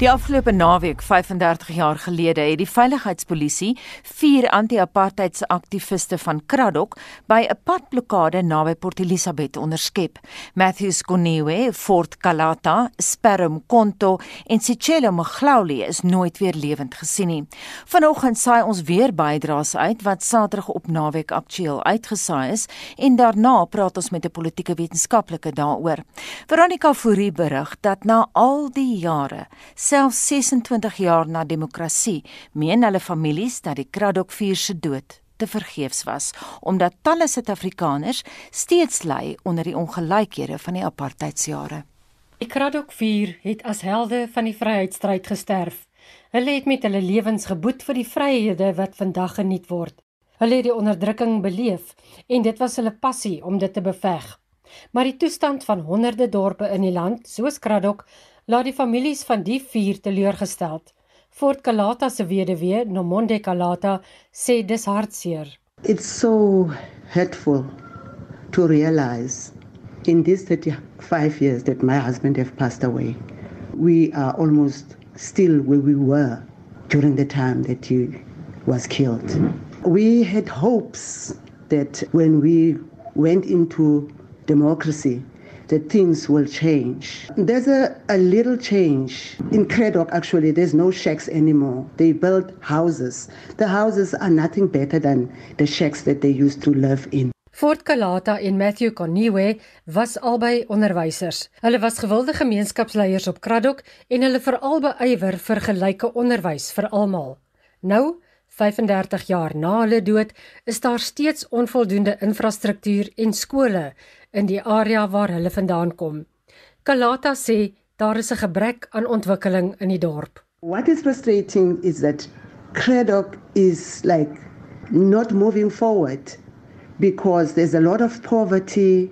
Die afgelope naweek, 35 jaar gelede, het die veiligheidspolisie vier anti-apartheidsaktiviste van Kraddock by 'n padblokkade naby Port Elizabeth onderskep. Matthews Koniwe, Fort Kalata, Sperm Konto en Sicelo Maglauli is nooit weer lewend gesien nie. Vanoggend saai ons weer bydraes uit wat Saterdag op naweek aktueel uitgesaai is en daarna praat ons met 'n politieke wetenskaplike daaroor. Veronica Fourie berig dat na al die jare selfs 26 jaar na demokrasie, meen hulle families dat die Kraddock vuur se dood te vergeefs was, omdat talle Suid-Afrikaners steeds ly onder die ongelykhede van die apartheidsjare. Die Kraddock vuur het as helde van die vryheidsstryd gesterf. Hulle het met hulle lewens geboet vir die vryhede wat vandag geniet word. Hulle het die onderdrukking beleef en dit was hulle passie om dit te beveg. Maar die toestand van honderde dorpe in die land, soos Kraddock, laat die families van die vier teleurgesteld. Fort Kalata se weduwee, Nomonde Kalata, sê dis hartseer. It's so hurtful to realize in these 35 years that my husband have passed away. We are almost still where we were during the time that he was killed. We had hopes that when we went into democracy that things will change. There's a, a little change. In Craddock, actually, there's no shacks anymore. They build houses. The houses are nothing better than the shacks that they used to live in. Fort Kalata en Matthew Koniwe was albei onderwysers. Hulle was gewilde gemeenskapsleiers op Craddock en hulle veral beywer vir gelyke onderwys vir almal. Nou, 35 jaar na hulle dood, is daar steeds onvoldoende infrastruktuur en skole in die area waar hulle vandaan kom. Kalata sê daar is 'n gebrek aan ontwikkeling in die dorp. What is frustrating is that Craddock is like not moving forward because there's a lot of poverty,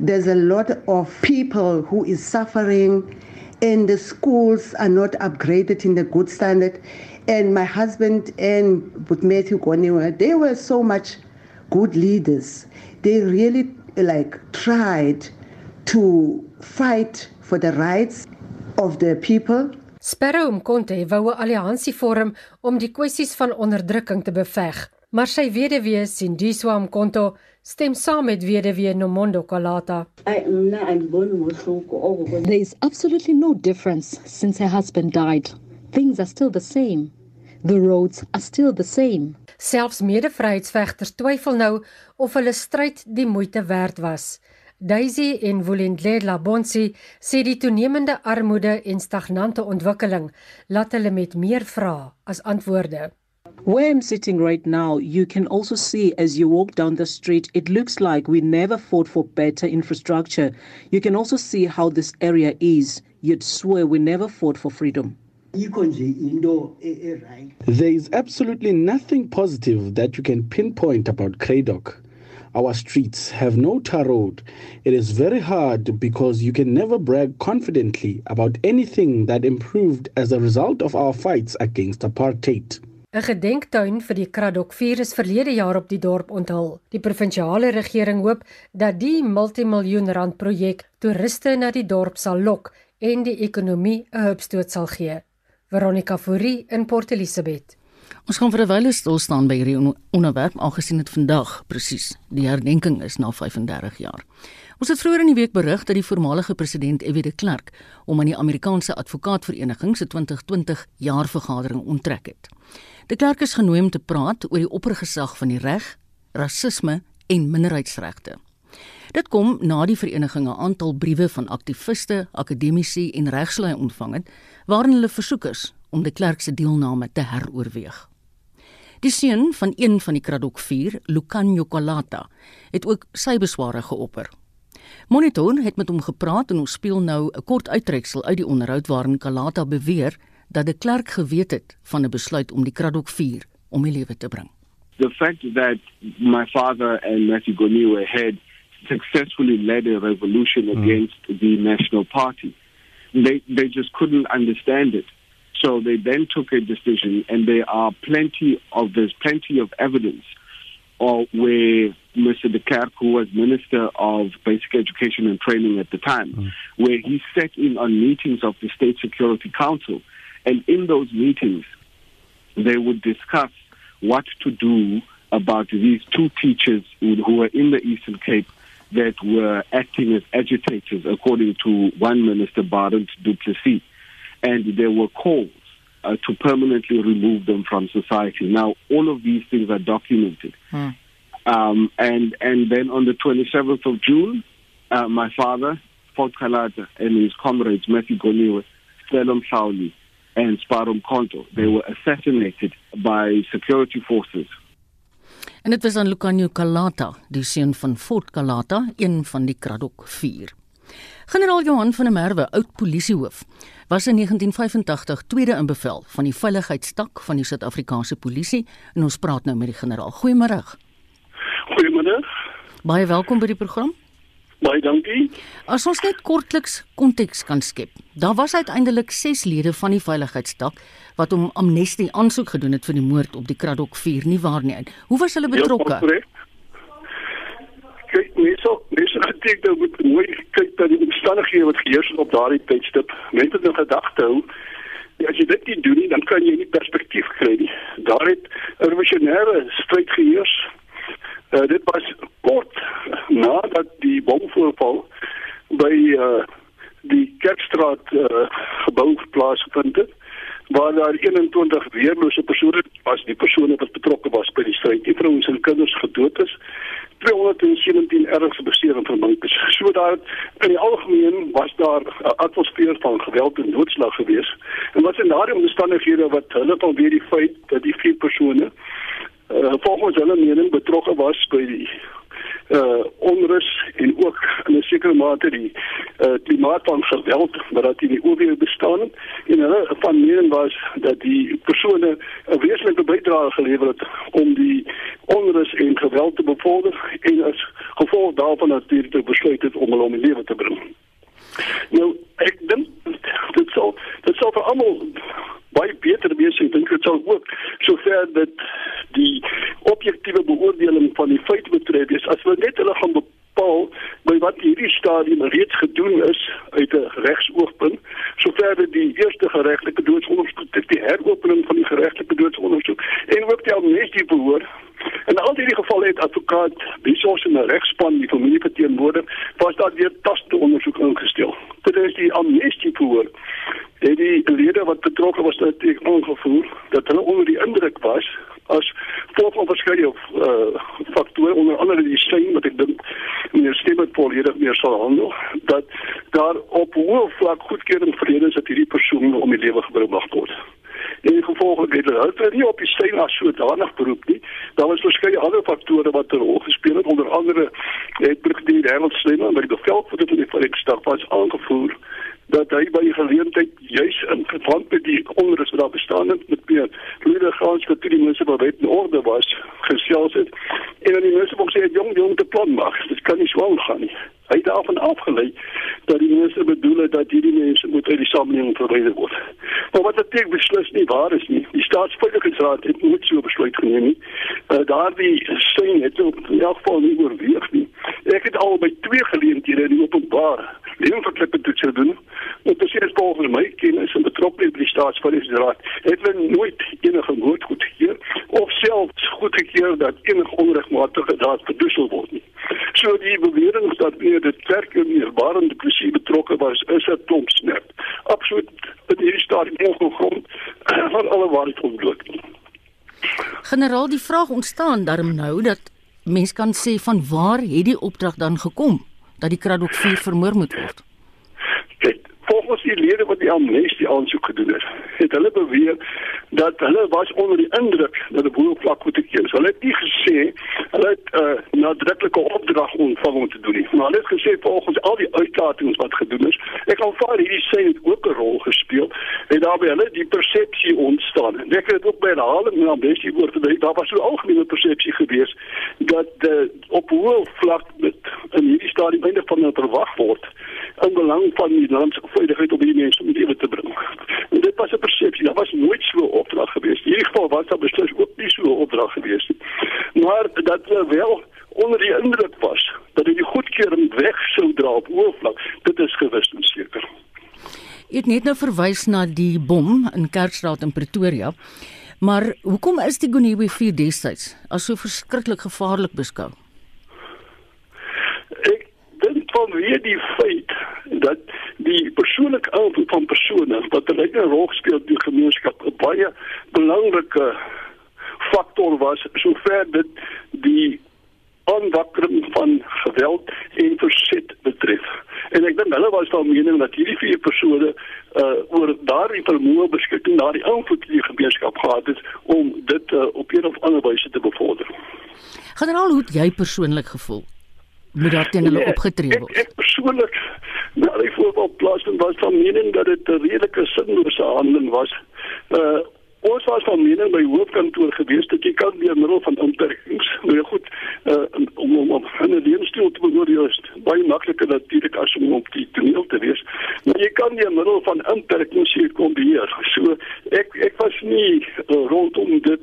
there's a lot of people who is suffering and the schools are not upgraded in the good standard and my husband and with Matthew Goniwa, they were so much good leaders. They really like tried to fight for the rights of the people. Sparrow Mkonte wou 'n alliansie vorm om die kwessies van onderdrukking te beveg, maar sy weduwee Sindiswa Mkonto stem saam met weduwee Nomondo Kalata. There is absolutely no difference since her husband died. Things are still the same. The roads are still the same. Selfs mede-vryheidsvegters twyfel nou of hulle stryd die moeite werd was. Daisy en Volendlela Bonsi sê die toenemende armoede en stagnante ontwikkeling laat hulle met meer vrae as antwoorde. Where I'm sitting right now, you can also see as you walk down the street, it looks like we never fought for better infrastructure. You can also see how this area is. You'd swear we never fought for freedom. There is absolutely nothing positive that you can pinpoint about Craddock. Our streets have no tar road. It is very hard because you can never brag confidently about anything that improved as a result of our fights against apartheid. 'n Gedenktuin vir die Kraddock vuur is verlede jaar op die dorp onthul. Die provinsiale regering hoop dat die multimiljoen rand projek toeriste na die dorp sal lok en die ekonomie 'n hupstoot sal gee. Veronica Fourie in Port Elizabeth. Ons gaan vir 'n wyle stil staan by hierdie onderwerp aangesien dit vandag presies die herdenking is na 35 jaar. Ons het vroeër in die week berig dat die voormalige president F.W. de Klerk om aan die Amerikaanse Advokaatvereniging se 2020 jaarvergadering onttrek het. De Klerk is genooi om te praat oor die oppergesag van die reg, rasisme en minderheidsregte. Dit kom na die vereniging 'n aantal briewe van aktiviste, akademici en regslui ontvang het waarin hulle versoek is om die klerk se deelname te heroorweeg. Die seun van een van die Kraddock 4, Lucanio Colata, het ook sy besware geopper. Monitor het met hom gepraat en ons speel nou 'n kort uittreksel uit die onderhoud waarin Colata beweer dat die klerk geweet het van 'n besluit om die Kraddock 4 om die lewe te bring. The fact that my father and Matthew Goniwe had successfully led a revolution mm. against the National Party they they just couldn't understand it. So they then took a decision, and there are plenty of there's plenty of evidence of where Mr. de Klerk, who was Minister of Basic Education and Training at the time, mm. where he sat in on meetings of the State Security Council. And in those meetings, they would discuss what to do about these two teachers who were in the Eastern Cape that were acting as agitators, according to one minister, Barent Duplessis. And there were calls uh, to permanently remove them from society. Now, all of these things are documented. Hmm. Um, and, and then on the 27th of June, uh, my father, Fort Kalata, and his comrades, Matthew Goniwe, Selom Shauli, and Sparum Konto, they were assassinated by security forces En dit was aan Lucanio Kalata, die seun van Fort Kalata, een van die Kraddock 4. Generaal Johan van der Merwe, oud polisiehoof, was in 1985 tweede in bevel van die veiligheidstak van die Suid-Afrikaanse polisie en ons praat nou met die generaal. Goeiemôre. Goeiemôre. Baie welkom by die program. Baie dankie. As ons net kortliks konteks kan skep. Daar was uiteindelik 6 lede van die veiligheidstak wat om amnestie aansoek gedoen het vir die moord op die Kraddock 4 nie waar nie. Hoe was hulle betrokke? Kyk, mens sou mens sou gedink dat moet mooi kyk dat die omstandighede wat geheers het op daardie tydstip. Mense het 'n gedagte hou as jy dit nie doen nie, dan kan jy nie perspektief kry nie. Daar het 'n revolusionêre stryd geheers Uh, dit was kort nadat die bomvoorval by uh, die Kerkstraat uh, gebou plaasgevind het waar daar 21 weerlose persone was. Die persone wat betrokke was by die stryd die vrouens en kinders gedood is. 217 ernstig beseer en vermink is. So daar in die algemeen was daar 'n atmosfeer van geweld en doodslag gewees en wat in daardie omstandighede wat hulle van weer die feit dat die vier persone uh, volgens hulle mening betrokke was by die uh onrus en ook in 'n sekere mate die uh klimaat van geweld wat in die oorweeg bestaan en hulle van mening was dat die persone 'n wesenlike bydrae gelewer het om die onrus en geweld te bevorder en as gevolg daarvan natuurlik te besluit het om hulle om die lewe te bring. Nou ek dink dit sou dit sou vir almal baie beter wees en dink dit sal ook sover dit die objektiewe beoordeling van die feite betref is as we net hulle gaan bepaal by wat hierdie stadium reeds gedoen is uit 'n regsoogpunt sover dit die eerste geregtelike doodsondersoek die heropening van die geregtelike doodsondersoek en ook die amnestie behoor En al die gevalle het advokaat Bisos en 'n regspan die familie verteenwoordig, was daar weer taste ondersoek ingestel. Dit is die amnestie voor het die lede wat betrokke was dat ek aangevoer dat hulle onder die indruk was as gevolg van verskeie uh, faktore onder andere die steen wat ek dink meneer Stewart volledig meer sal handel dat daar op hoë vlak goedkeuring vrede is dat hierdie persoon om die lewe gebring mag word en gevolglik het hulle het nie op die steen as sodanig beroep nie. Daar was verskeie ander faktore wat 'n rol gespeel het onder andere het brigadier Harold Slimmer by die bevel vir die Verenigde was aangevoer dat hy by geleentheid juis in verband met die onrus wat daar bestaan het met meer lede gaan wat die mense wat wet in orde was gesels het en dan die wou sê jong jong te plan maak dit kan nie so gaan nie. Hy het daarvan afgelei dat die mense bedoel het dat hierdie mense moet uit die samelewing verwyder word. Maar wat dit beslis nie waar is nie. Die staatsveiligheidsraad het nooit so besluit geneem nie. Uh, daardie steun het ook in elk geval nie oorweeg nie. Ek het al by twee geleenthede in openbaar lewensverklippend te doen Dit is eers volgens my kennis en betrokkeheid by die staatsveiligheidsraad het hulle nooit enige woord goedgekeur of selfs goedgekeur dat enige onregmatige daad verdoesel word nie. So die bewering dat meer dit kerk en meer waarende presies betrokke was is 'n klomp snap. Absoluut in hierdie stadium ongegrond van alle waarheid ontbloot. Generaal, die vraag ontstaan daarom nou dat mens kan sê van waar het die opdrag dan gekom dat die Kraddock 4 vermoor moet word? Die lede wat die amnestie aansoek gedoen het, het hulle beweer dat hulle was onder die indruk dat die boervlak goed gekeer is. Hulle het nie gesê hulle het 'n uh, nadruklike opdrag ontvang om te doen nie. Maar hulle het gesê volgens al die uitlatings wat gedoen is, ek aanvaar hierdie sê het ook 'n rol gespeel en daarbey hulle die persepsie ontstaan. En ek het ook by herhaling na amnestie woord gedink, daar was so 'n algemene persepsie gewees dat uh, op boervlak met in hierdie stadium einde van verwag word in belang van die land se veiligheid om hierdie mense om lewe te bring. En dit was 'n persepsie, daar was nooit so 'n opdrag gewees. In hierdie geval was daar beslis ook nie so 'n opdrag gewees nie. Maar dat wel onder die indruk was dat hy die goedkeuring weg sou dra op hoofvlak, dit is gewis en seker. Jy het net nou verwys na die bom in Kerkstraat in Pretoria. Maar hoekom is die Gonewe 4 destyds as so verskriklik gevaarlik beskou? Vanweë die feit dat die persoonlike invloed van persone wat 'n lekker rol speel in die gemeenskap 'n baie belangrike faktor was sover dit die aanwakkering van geweld en verset betref. En ek dink hulle was van mening dat hierdie vier persone uh oor daardie vermoë beskikking na die invloed die gemeenskap gehad het om dit uh, op een of ander wyse te bevorder. Generaal, hoe het jy persoonlik gevoel? Moet daar teen hulle nee, opgetree word? Ek, ek persoonlik na die voorval plaas was van mening dat dit 'n redelike sinlose handeling was. Uh ons was van mening by hoofkantoor gewees dat jy kan deur middel van inperkings nou goed uh, om om om 'n lewensstyl te beoordeel is baie makliker natuurlik as om op die toneel te wees. Maar jy kan deur middel van inperkings hier kom beheer. So ek ek was nie uh, rondom dit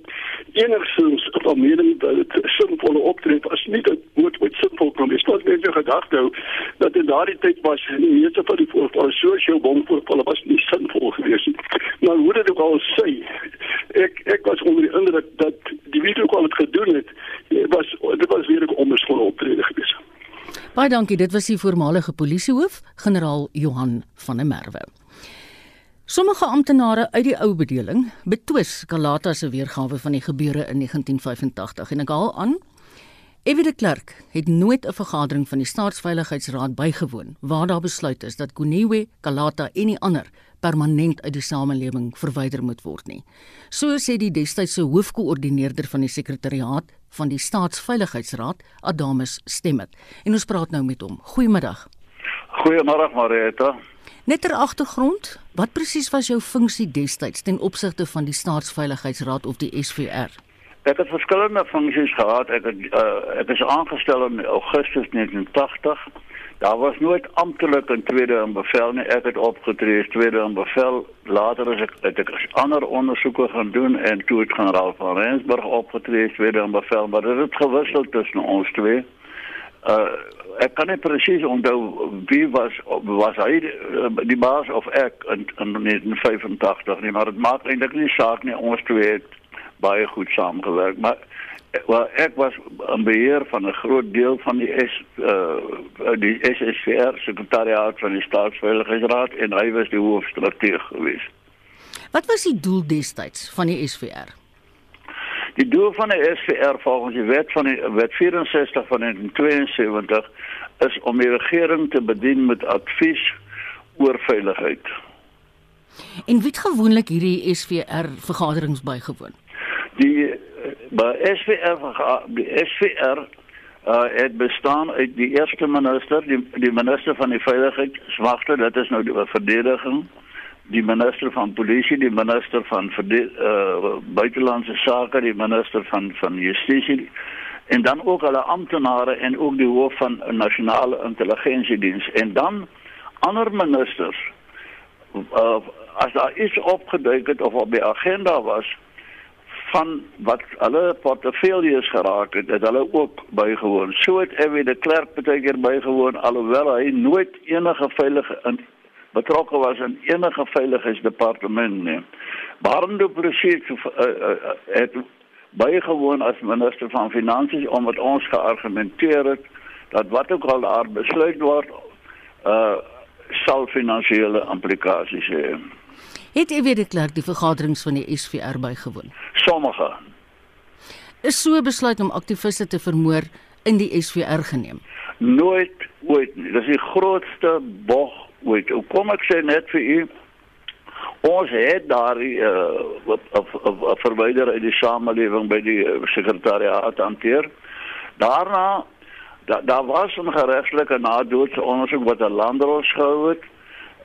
enigstens van mening dat dit sinvolle optrede was nie. Dat moet met sinvol kom is tot mense gedag hou dat in daardie tyd was nie meeste van die voorvalle sosiale bomvoorvalle was nie sinvol geweest maar hoe dit ook al sê ek ek was onder die indruk dat die video kwal het gedoen het was dit was weer 'n onbeskoon optrede gewees. Baie dankie, dit was die voormalige polisiehoof, generaal Johan van der Merwe. Sommige amptenare uit die ou bedeling betwis Kalata se weergawe van die gebeure in 1985 en ek haal aan Evie de Klerk het nooit 'n vergadering van die Staatsveiligheidsraad bygewoon waar daar besluit is dat Kuniwe, Kalata en die ander permanent uit die samelewing verwyder moet word nie. So sê die destydse hoofkoördineerder van die sekretariaat van die Staatsveiligheidsraad, Adamus Stemmet. En ons praat nou met hom. Goeiemiddag. Goeiemôre Marita. Net ter agtergrond, wat presies was jou funksie destyds ten opsigte van die Staatsveiligheidsraad of die SVR? Ek het verskillende funksies gehad. Ek het uh, ek is aangestel in Augustus 1980 Daar was nooit amptelik 'n tweede in bevel nie. Ek het opgetree as tweede in bevel. Later is ek het ek ander ondersoeke gaan doen en toe het generaal van Rensburg opgetree as tweede in bevel, maar dit het gewissel tussen ons twee. Uh ek kan nie presies onthou wie was was hy die, die baas of ek in, in 1985 nie, maar dit maak eintlik nie saak nie. Ons twee het baie goed saamgewerk, maar wel ek was in beheer van 'n groot deel van die S uh die SSVR sekretariaat van die staatsveiligheidsraad en hy was die hoofstrateeg geweest. Wat was die doel destyds van die SVR? Die doel van die SVR volgens die wet van die wet 64 van 1972 is om die regering te bedien met advies oor veiligheid. En wie het gewoonlik hierdie SVR vergaderings bygewoon? Die by SVR die SVR uh het bestaan uit die eerste minister die die minister van die veiligheid swagte dit is nou die verdediging die minister van polisie die minister van uh buitelandse sake die minister van van justisie en dan ook alle amptenare en ook die hoof van nasionale intelligensiediens en dan ander ministers uh, as daar iets opgeduik het of op die agenda was van wat hulle portefeuilles geraak het, het hulle ook bygewoon. So het Evie de Klerk baie keer bygewoon alhoewel hy nooit enige veilige in betrokke was in enige veiligheidsdepartement nie. Barndo presies uh, uh, het bygewoon as minister van finansies omdat ons geargumenteer het dat wat ook al daar besluit word, uh sal finansiële implikasies hê. Het jy weer geklerk die vergaderings van die SVR bygewoon? Sommige. Is so besluit om aktiviste te vermoor in die SVR geneem? Nooit ooit nie. Dis die grootste bog ooit. Hoe kom ek sê net vir u? Ons het daar 'n uh, verwyder uit die samelewing by die uh, sekretariaat hanteer. Daarna daar da was 'n geregtelike nadoetse ondersoek wat 'n landros gehou het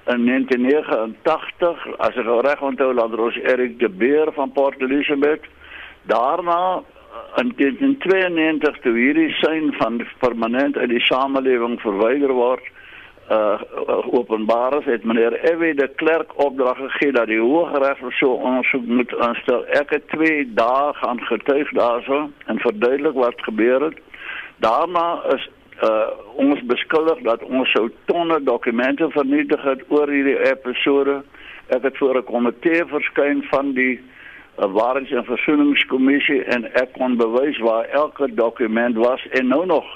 in 1989 as ek reg onthou laat ons Erik de Beer van Port Elizabeth daarna in 1992 toe hierdie sein van permanent uit die samelewing verwyder word uh openbaar is het meneer Ewie de Klerk opdrag gegee dat die Hooggeregs so ondersoek moet aanstel. Ek het 2 dae gaan getuig daarso en verduidelik wat gebeur het. Daarna is uh ons beskuldig dat ons sou tonne dokumente vernietig het oor hierdie episode. Ek het voor 'n komitee verskyn van die uh, Waarheids- en Versoeningskommissie en ek kon bewys waar elke dokument was en nou nog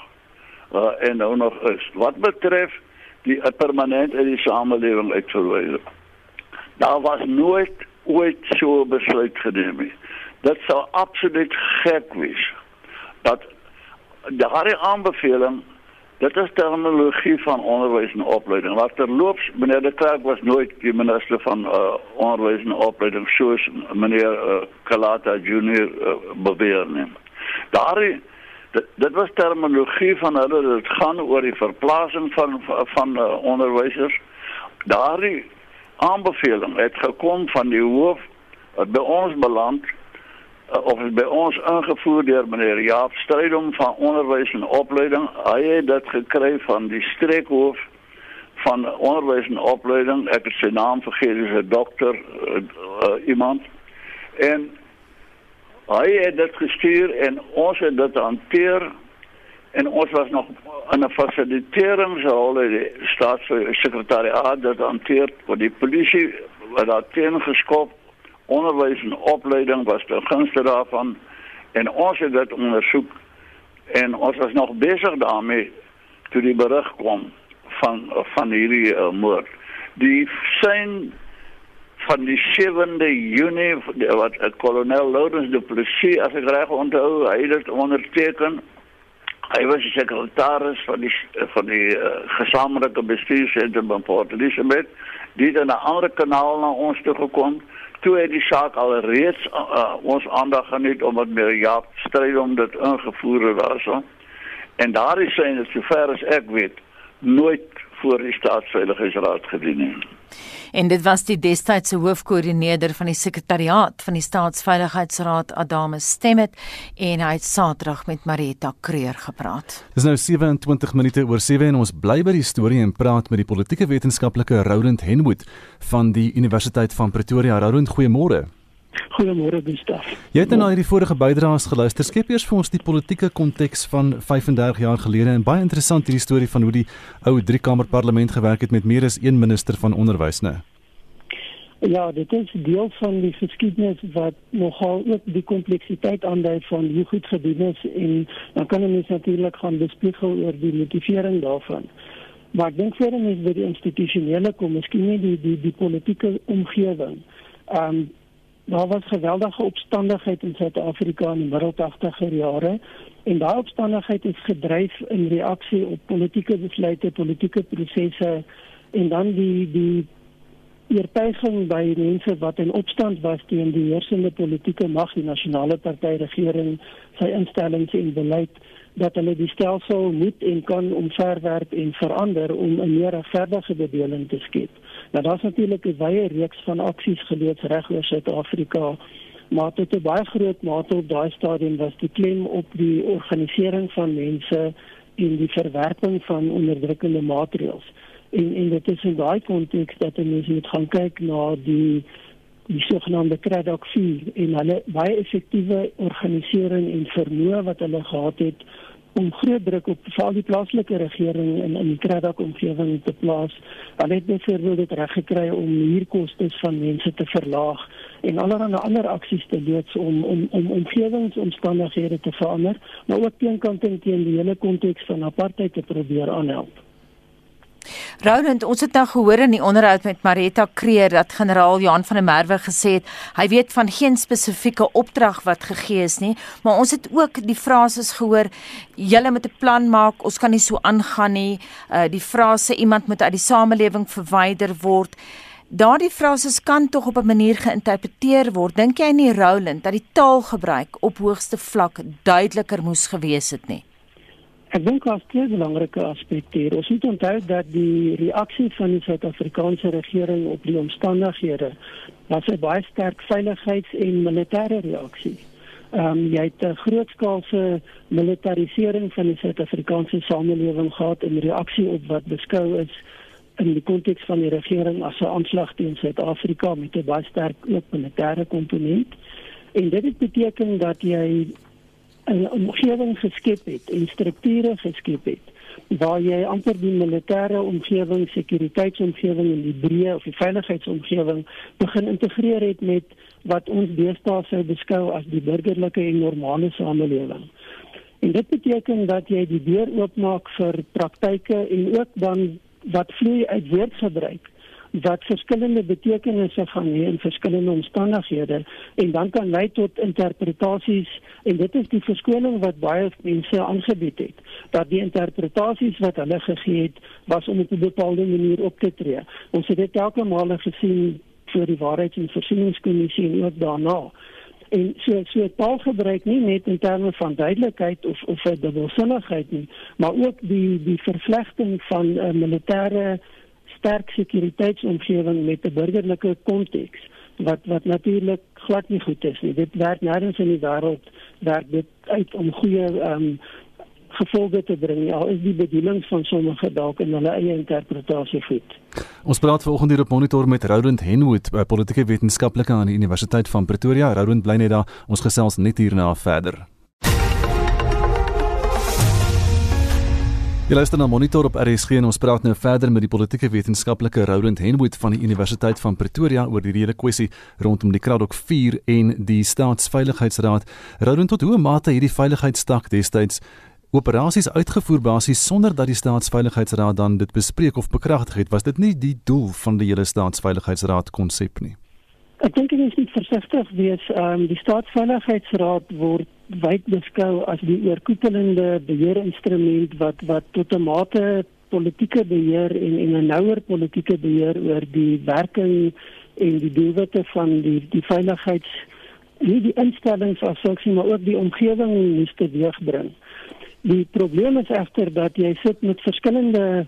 uh, en nou nog is. Wat betref die uh, permanent in die samelewing uitverwyder. Daar was nooit ooit so besluit geneem nie. Dit sou absoluut gek wees dat daardie aanbeveling dit is terminologie van onderwys en opleiding. Wat terloops meneer De Klerk was nooit die minister van uh, onderwys en opleiding soos meneer uh, Kalata Junior uh, beweer nie. Daardie dit, dit was terminologie van hulle dit gaan oor die verplasing van van, van uh, onderwysers. Daardie aanbeveling het gekom van die hoof wat by ons beland uh, of is by ons ingevoer deur meneer Jaap Strydom van onderwys en opleiding. Hy het dit gekry van die streekhoof van onderwys en opleiding. Ek het sy naam vergeet, dis 'n dokter uh, uh, iemand. En hy het dit gestuur en ons het dit hanteer en ons was nog in 'n fasiliteeringsrol in die staatssekretariaat dat hanteer vir die polisie wat daar teen geskop onderwys en opleiding was ter gunste daarvan. En ons het dit ondersoek. En ons was nog besig daarmee toe die berig kom van van hierdie uh, moord. Die sein van die 7de Junie wat uh, kolonel Lourens du Plessis as ek reg onthou hy het onderteken. Hy was die sekretaris van die van die uh, gesamentlike bestuursentrum van Port Elizabeth. Die het in 'n ander kanaal na ons toe gekom toe het die saak al reeds uh, ons aandag geniet omdat meer Jaap stryd om dit ingevoer daarso en daar is sy net sover as ek weet nooit voor die staatsveiligheidsraad gedien nie En dit was die destydse hoofkoördineerder van die sekretariaat van die staatsveiligheidsraad Adame Stemmet en hy het Saterdag met Marita Kreur gepraat. Dis nou 27 minute oor 7 en ons bly by die storie en praat met die politieke wetenskaplike Roland Henwood van die Universiteit van Pretoria. Roland, goeiemôre. Goeiemôre Gustaf. Jy het nou na hierdie vorige bydraes geluister. Skep eers vir ons die politieke konteks van 35 jaar gelede en baie interessant hierdie storie van hoe die ou driekamer parlement gewerk het met meer as een minister van onderwys, né? Ja, dit is deel van die geskiedenis wat nogal ook die kompleksiteit aandui van hoe goed gedoen is en dan kan ons natuurlik gaan bespiegel oor die motivering daarvan. Maar ek dink verder is by die institusionele kom, miskien nie die die die politieke omgewing. Ehm um, daar was geweldige opstandigheid in Suid-Afrika in die middel 80er jare en daai opstandigheid is gedryf in reaksie op politieke besluite, politieke prosesse en dan die die oortuiging by mense wat in opstand was teen die heersende politieke mag, die nasionale party regering, sy instellings en beleid dat hulle die stelsel moet en kan omverwerp en verander om 'n meer regverdige bedeling te skep. Nou daar's natuurlik 'n wye reeks van aksies geloods reg oor Suid-Afrika, maar tot 'n baie groot mate op daai stadium was die klem op die organisering van mense en die verwerping van onderdrukkende maatreëls. En en dit is in daai konteks dat ons moet gaan kyk na die die sogenaamde Craddock 4 en hulle baie effektiewe organisering en vermoë wat hulle gehad het om groot druk op veral die plaaslike regering in in die Craddock omgewing te plaas. Hulle het byvoorbeeld dit reg gekry om huurkoste van mense te verlaag en allerlei ander aksies te loods om om om omgewingsomstandighede te verander, maar ook teenkant teen die hele konteks van apartheid te probeer aanhelp. Roland, ons het nou gehoor in die onderhoud met Marita Kreer dat generaal Johan van der Merwe gesê het hy weet van geen spesifieke opdrag wat gegee is nie, maar ons het ook die frases gehoor julle moet 'n plan maak, ons kan nie so aangaan nie. Uh die frase iemand moet uit die samelewing verwyder word. Daardie frases kan tog op 'n manier geïnterpreteer word. Dink jy nie Roland dat die taalgebruik op hoogste vlak duideliker moes gewees het nie? Ek dink daar's twee belangrike aspekte hier. Ons moet onthou dat die reaksie van die Suid-Afrikaanse regering op die omstandighede was 'n baie sterk veiligheids- en militêre reaksie. Ehm um, jy het 'n grootskaalse militarisering van die Suid-Afrikaanse samelewing gehad in reaksie op wat beskou is in die konteks van die regering as 'n aanslag teen Suid-Afrika met 'n baie sterk ook militêre komponent. En dit beteken dat jy 'n omgewing geskep het en strukture geskep het waar jy amper die militêre omgewing, sekuriteitsomgewing en die breë of die veiligheidsomgewing begin integreer het met wat ons deesdae sou beskou as die burgerlike en normale samelewing. En dit beteken dat jy die deur oopmaak vir praktyke en ook dan wat vloei uit woordgebruik wat verskillende betekenisse gaan hê in verskillende omstandighede en dan kan lei tot interpretasies en dit is die verskoning wat baie mense aangebied het dat die interpretasies wat hulle gegee het was om op 'n bepaalde manier op te tree. Ons het dit elke maal gesien vir die waarheids- en voorsieningskommissie en ook daarna en so so taalgebruik nie net in terme van duidelikheid of of 'n dubbelsinnigheid nie, maar ook die die vervlegting van uh, militêre sterk sekuriteitsomgewing met 'n burgerlike konteks wat wat natuurlik glad nie goed is nie. Dit werk nêrens in die wêreld werk dit uit om goeie ehm um, gevolge te bring. Ja, is die bedoelings van sommige dalk in hulle eie interpretasie goed. Ons praat vanoggend hier op monitor met Roland Henwood, politieke wetenskaplike aan die Universiteit van Pretoria. Roland bly net daar. Ons gesels net hierna verder. Jy luister na Monitor op RSG en ons praat nou verder met die politieke wetenskaplike Roland Henwood van die Universiteit van Pretoria oor die hele kwessie rondom die Kraddock 4 en die Staatsveiligheidsraad. Roland, tot hoe mate hierdie veiligheidstak destyds operasies uitgevoer basies sonder dat die staatsveiligheidsraad dan dit bespreek of bekragtig het was dit nie die doel van die hele staatsveiligheidsraad konsep nie Ek dink dit is nie versigtig wees um, die staatsveiligheidsraad word wyd beskou as die oorkoepelende beheerinstrument wat wat tot 'n mate politieke beheer en en 'n nouer politieke beheer oor die werking en die doelwitte van die die veiligheids nie die instellings as sulks maar ook die omgewing moet teweegbring. Die probleem is egter dat jy sit met verskillende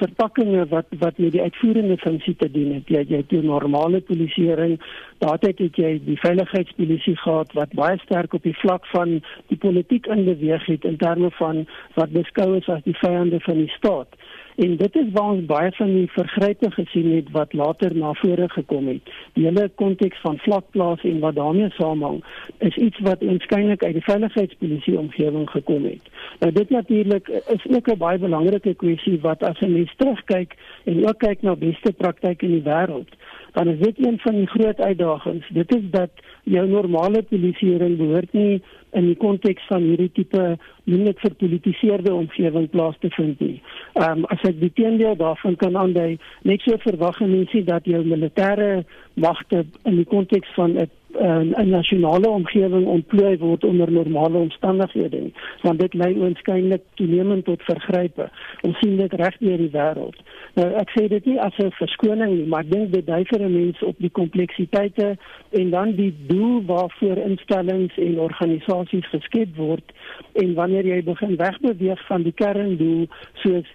verpakkings wat wat met die uitvoerende funksie te doen het. Jy jy jou normale polisieering, daardie het jy die veiligheidspolisie gehad wat baie sterk op die vlak van die politiek inbeweeg het in terme van wat beskou is as die vyande van die staat. En dit is waar ons baie van die vergrype gesien het wat later na vore gekom het. Die hele konteks van vlakplaas en wat daarmee saamhang, is iets wat waarskynlik uit die veiligheidspolisie omgewing gekom het. Nou dit natuurlik is ook 'n baie belangrike kwessie wat as 'n mens terugkyk en ook kyk na beste praktyke in die wêreld, dan is dit een van die groot uitdagings. Dit is dat jou normale polisieering behoort nie in die konteks van hierdie tipe net verpolitiseerde omgewing plaas te vind nie. Ehm um, as ek die teendeel daarvan kan aandui, net so verwag mense dat jou militêre magte in die konteks van 'n 'n nasionale omgewing ontplooi word onder normale omstandighede. Want dit lei waarskynlik toenemend tot vergrype. Ons sien dit reg deur die wêreld. Nou ek sê dit nie as 'n verskoning nie, maar ek dink dit dui vir 'n mens op die kompleksiteite en dan die doel waarvoor instellings en organisasies geskep word en wanneer jy begin wegbeweeg van die kerndoel soos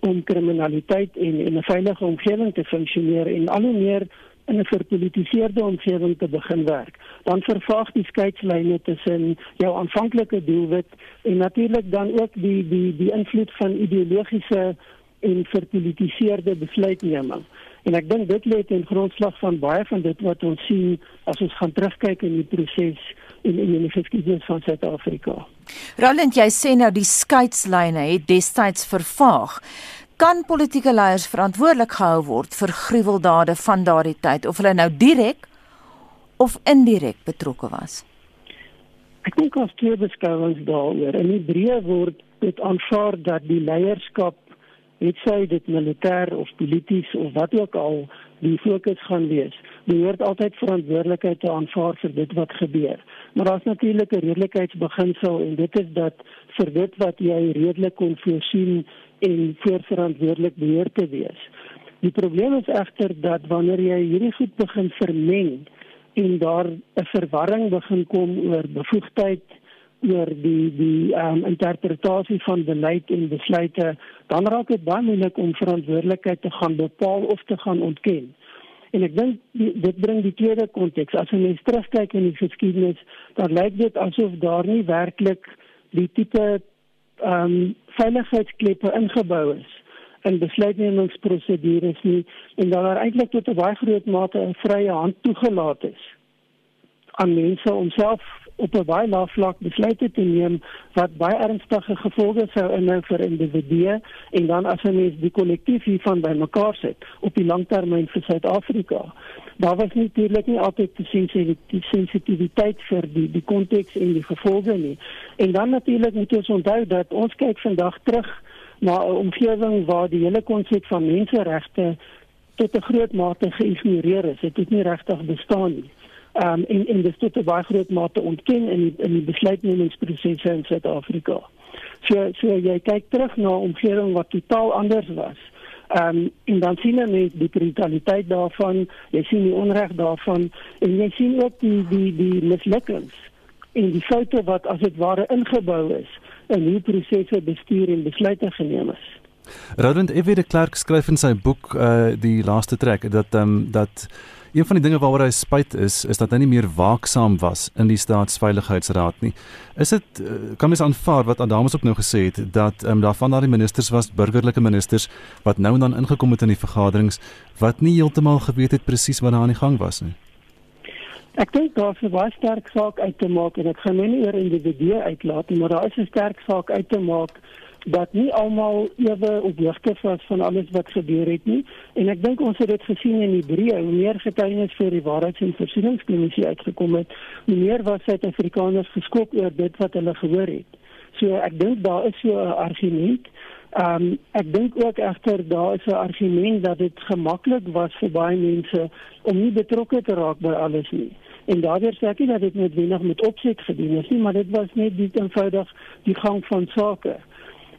om kriminaliteit en en 'n veilige omgewing te funksioneer en al hoe meer in 'n verpolitiseerde omgewing te begin werk, dan vervaag die skeidslyne tussen jou aanvanklike doelwit en natuurlik dan ook die die die invloed van ideologiese en verpolitiseerde besluitneming. En ek dink dit lê ten grondslag van baie van dit wat ons sien as ons gaan terugkyk in die proses in in die geskiedenis van Suid-Afrika. Roland, jy sê nou die skeidslyne het destyds vervaag kan politieke leiers verantwoordelik gehou word vir gruweldade van daardie tyd of hulle nou direk of indirek betrokke was. Ek dink as twee beskouings daaroor. In Hebreë word dit aanvaar dat die leierskap, het sy dit militêr of polities of wat ook al, die fokus gaan wees. Behoort altyd verantwoordelikheid te aanvaar vir dit wat gebeur. Maar daar's natuurlik 'n redelikheidsbeginsel en dit is dat vir dit wat jy redelik kon voorsien en voorverantwoordelik beheer te wees. Die probleem is egter dat wanneer jy hierdie goed begin vermeng en daar 'n verwarring begin kom oor bevoegdheid oor die die um, interpretasie van beleid en besluite, dan raak dit baie moeilik om verantwoordelikheid te gaan bepaal of te gaan ontken. En ek dink dit bring die tweede konteks. As jy mens terugkyk in die geskiedenis, dan lyk dit asof daar nie werklik die tipe ehm um, veiligheidskleppe ingebou is in besluitnemingsprosedures nie en dat daar eintlik tot 'n baie groot mate 'n vrye hand toegelaat is aan mense om self op 'n baie lae vlak besluite te neem wat baie ernstige gevolge sou inhou vir individue en dan as 'n mens die kollektief hiervan bymekaar sit op die langtermyn vir Suid-Afrika. Daar was natuurlik nie altyd die sensitiwiteit vir die die konteks en die gevolge nie. En dan natuurlik moet ons onthou dat ons kyk vandag terug na 'n omgewing waar die hele konsep van menseregte tot 'n groot mate geïgnoreer is. Dit het nie regtig bestaan nie. Ehm um, en en dit tot 'n baie groot mate ontken in die, in die besluitnemingsprosesse in Suid-Afrika. So so jy kyk terug na 'n omgewing wat totaal anders was. Ehm um, en dan sien jy die brutaliteit daarvan, jy sien die onreg daarvan en jy sien ook die die die mislukkings en die foute wat as dit ware ingebou is in hoe prosesse bestuur en besluite geneem is. Roland F. de Klerk skryf in sy boek uh die laaste trek dat ehm um, dat een van die dinge waaroor hy spyt is is dat hy nie meer waaksaam was in die staatsveiligheidsraad nie. Is dit uh, kan mens aanvaar wat Adamus ook nou gesê het dat ehm um, daarvan daardie ministers was burgerlike ministers wat nou en dan ingekom het in die vergaderings wat nie heeltemal geweet het presies wat daar aan die gang was nie. Ek dink daar is 'n baie sterk saak uit te maak en ek gaan nie oor individue uitlaat nie, maar daar is 'n sterk saak uit te maak dat nie almal ewe opgewig was van alles wat gebeur het nie en ek dink ons het dit gesien in Hebreë hoe meer getuienis vir die waarheids- en versoeningskommissie uitgekom het hoe meer was Suid-Afrikaners geskok oor dit wat hulle gehoor het so ek dink daar is so 'n argument Ehm um, ek dink ook egter daar is 'n argument dat dit gemaklik was vir baie mense om nie betrokke te raak by alles nie. En daardeur sê ek nie dat dit noodwendig met opset gedoen is nie, maar dit was net die eenvoudig die gang van sake.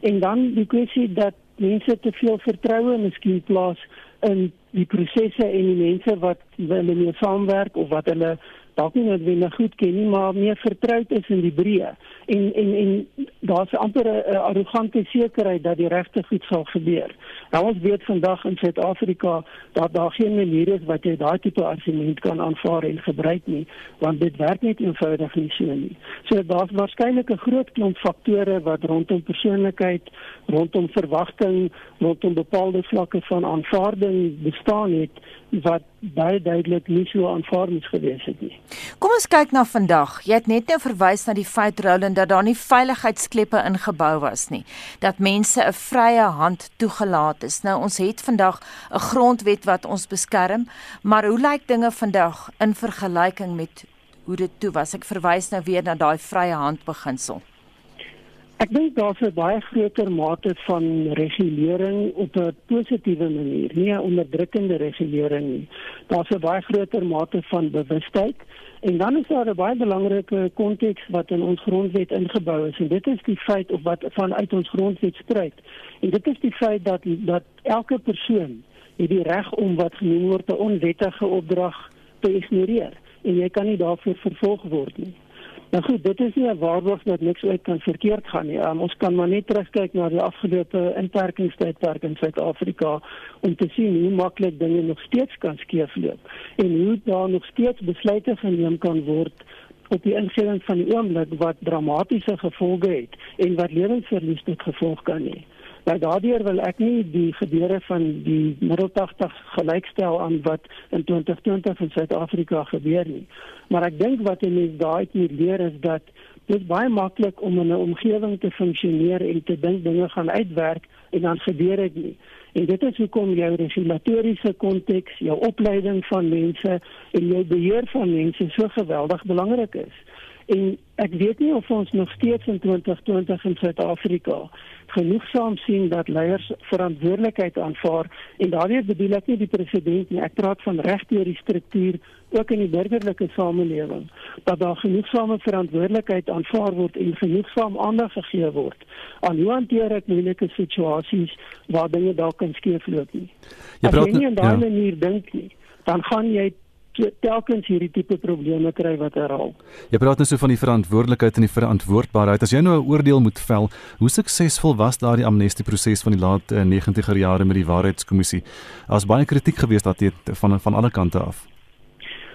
En dan die kwessie dat mense te veel vertroue miskien plaas in die prosesse en die mense wat hulle mee saamwerk of wat hulle dalk nie noodwendig goed ken nie, maar meer vertroud is in die breë en en en daar's amper 'n arrogante sekerheid dat die regte goed sal gebeur. Nou ons weet vandag in Suid-Afrika dat daar geen manier is wat jy daai tipe argument kan aanvaar en gebruik nie, want dit werk net eenvoudig nie so nie. So daar's waarskynlik 'n groot klomp faktore wat rondom persoonlikheid, rondom verwagting, rondom bepaalde vlakke van aanvaarding bestaan het wat baie duidelik nie so aanvaarbaar gewees het nie. Kom ons kyk na vandag. Jy het net nou verwys na die feit Roland dat daar nie veiligheidskleppe ingebou was nie. Dat mense 'n vrye hand toegelaat is. Nou ons het vandag 'n grondwet wat ons beskerm, maar hoe lyk dinge vandag in vergelyking met hoe dit toe was? Ek verwys nou weer na daai vrye hand beginsel. Ek dink daar's 'n baie groter mate van regulering op 'n positiewe manier, nie 'n onderdrukkende regulering nie. Daar's 'n baie groter mate van bewustheid en dan is daar 'n baie belangrike konteks wat in ons grondwet ingebou is en dit is die feit of wat vanuit ons grondwet stryd. En dit is die feit dat dat elke persoon het die reg om wat genoem word 'n onwettige opdrag te ignoreer en jy kan nie daarvoor vervolg word nie. Nou goed, dit is nie 'n waarborg dat niks ooit kan verkeerd gaan nie. Um, ons kan maar net terugkyk na die afgelope inperkingstydperk in Suid-Afrika om te sien hoe maklik dinge nog steeds kan skeefloop en hoe daar nog steeds besluite geneem kan word op die ingewing van die oomblik wat dramatiese gevolge het en wat lewensverlies tot gevolg kan hê. Nou daardeur wil ek nie die gebeure van die middel 80 gelykstel aan wat in 2020 in Suid-Afrika gebeur nie. Maar ek dink wat jy net daai moet leer is dat dit baie maklik om in 'n omgewing te funksioneer en te dink dinge gaan uitwerk en dan gebeur dit nie. En dit is hoekom jou regulatoriese konteks, jou opleiding van mense en jou beheer van mense so geweldig belangrik is. En ek weet nie of ons nog steeds in 2020 in Suid-Afrika genoegsaam sien dat leiers verantwoordelikheid aanvaar. En daardie bedoel ek nie die president nie. Ek praat van regdeur die struktuur ook in die burgerlike samelewing dat daar genoegsame verantwoordelikheid aanvaar word en genoegsaam aandag gegee word. Aan hoe hanteer ek moeilike situasies waar dinge dalk kan skeefloop nie? Jy praat nie in daai ja. manier dink nie. Dan gaan jy telkens hierdie tipe probleme kry wat herhaal. Jy praat nou so van die verantwoordelikheid en die verantwoordbaarheid. As jy nou 'n oordeel moet vel, hoe suksesvol was daardie amnestieproses van die laat 90er eh, jare met die waarheidskommissie? Daar's baie kritiek gewees daarteenoor van van alle kante af.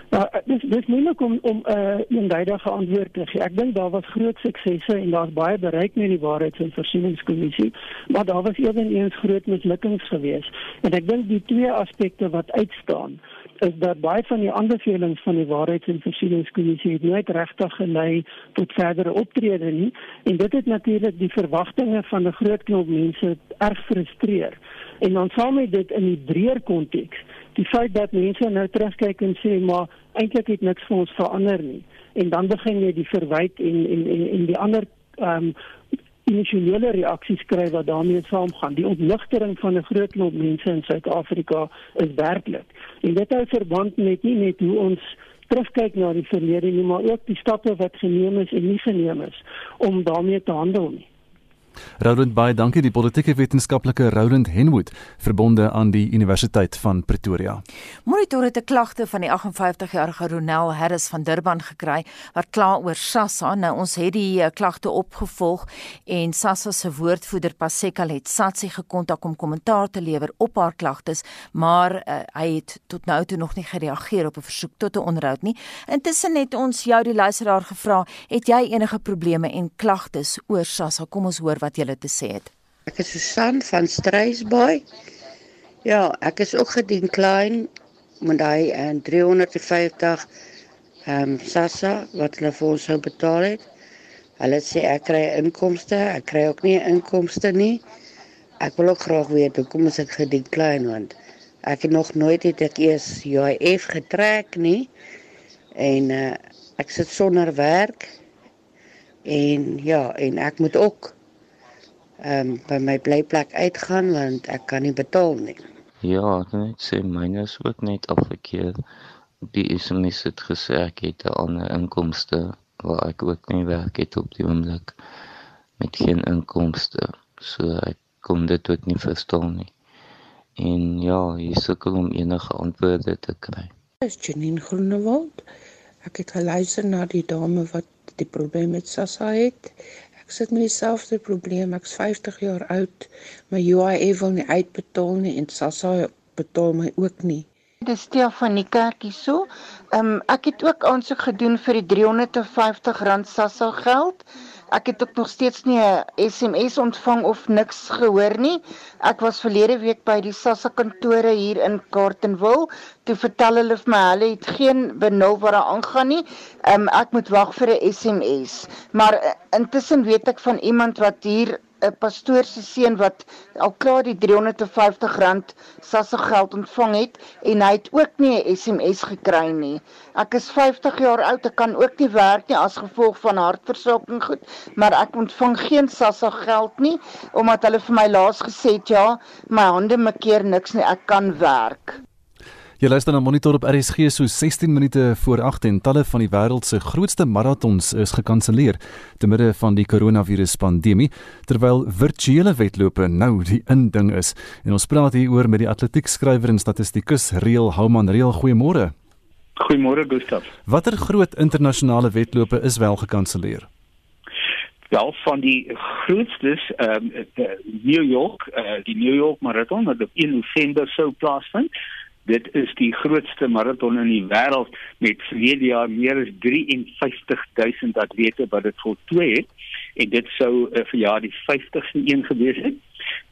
Ja, dis dis moeilik om om 'n uh, eenduidige antwoord te gee. Ek dink daar was groot suksesse en daar's baie bereik met die waarheids- en versoeningskommissie, maar daar was eweneens groot mislukkings geweest. En ek dink die twee aspekte wat uitstaan is dat baie van die aanbevelings van die Waarheids- en Versieningskommissie nooit regtig gelei tot verdere optrede nie en dit het natuurlik die verwagtinge van 'n groot klomp mense erg frustreer. En dan saam met dit in die breër konteks, die feit dat mense nou terugkyk en sê maar eintlik het niks vir ons verander nie. En dan begin jy die verwyte en en en, en die ander ehm um, emosionele reaksies kry wat daarmee saamgaan. Die ontligtering van 'n groot klomp mense in Suid-Afrika is werklik. En dit hou verband met nie net hoe ons terugkyk na die verlede nie, maar ook die stappe wat geneem is en nie geneem is om daarmee te handel nie. Roland baie dankie die politieke wetenskaplike Roland Henwood verbonde aan die Universiteit van Pretoria. Monitor het 'n klagte van die 58-jarige Ronel Harris van Durban gekry wat kla oor SASSA. Nou ons het die uh, klagte opgevolg en SASSA se woordvoerder Paseka het Satsi gekontak om kommentaar te lewer op haar klagtes, maar uh, hy het tot nou toe nog nie gereageer op 'n versoek tot 'n onderhoud nie. Intussen het ons jou die luisteraar gevra, het jy enige probleme en klagtes oor SASSA? Kom ons hoor wat jy te sê het. Ek is Susan van Strysbaai. Ja, ek is ook gedien klein met daai en 350 ehm um, sassa wat hulle vir ons sou betaal het. Hulle sê ek kry inkomste, ek kry ook nie inkomste nie. Ek wil ook graag weet hoekom is ek gedien klein want ek het nog nooit het ek eers UIF getrek nie. En uh, ek sit sonder werk. En ja, en ek moet ook ehm um, by my blyplek uitgaan want ek kan nie betaal nie. Ja, ek net sê myne is ook net afgekeer. Die SMS het gesê ek het 'n ander inkomste waar ek ook nie werk het op die oomblik met geen inkomste. So ek kon dit ook nie verstaan nie. En ja, hier sukkel om enige antwoorde te kry. Is Janine Groenewald. Ek het geluister na die dame wat die probleem met Sassa het. Ek sit met dieselfde probleem. Ek's 50 jaar oud. My UIF wil nie uitbetaal nie en SASSA betaal my ook nie. Dis Stel van die kerkie so. Ehm um, ek het ook aansoek gedoen vir die R350 SASSA geld. Ek het ook nog steeds nie 'n SMS ontvang of niks gehoor nie. Ek was verlede week by die SASSA kantore hier in Carletonville. Toe vertel hulle vir my hulle het geen benul wat daar aangaan nie. Um, ek moet wag vir 'n SMS. Maar uh, intussen weet ek van iemand wat hier 'n pastoor se seun wat al klaar die R350 SASSA geld ontvang het en hy het ook nie 'n SMS gekry nie. Ek is 50 jaar oud, ek kan ook nie werk nie as gevolg van hartversaking goed, maar ek ontvang geen SASSA geld nie omdat hulle vir my laas gesê het ja, my hande maak keer niks nie, ek kan werk. Jy luister na Monitor op RSG so 16 minute voor 8 en talle van die wêreld se grootste maratons is gekanselleer te midde van die koronavirus pandemie terwyl virtuele wedlope nou die inding is. En ons praat hier oor met die atletiekskrywer en statistikus Reël Houman. Reël, goeiemôre. Goeiemôre Gustaf. Watter groot internasionale wedlope is wel gekanselleer? Wel van die grootstes ehm um, New York, uh, die New York marathon wat op 1 November sou plaasvind Dit is die grootste maraton in die wêreld met verlede jaar meer as 53000 atlete wat dit voltooi het en dit sou uh, vir jaar die 50ste een gewees het.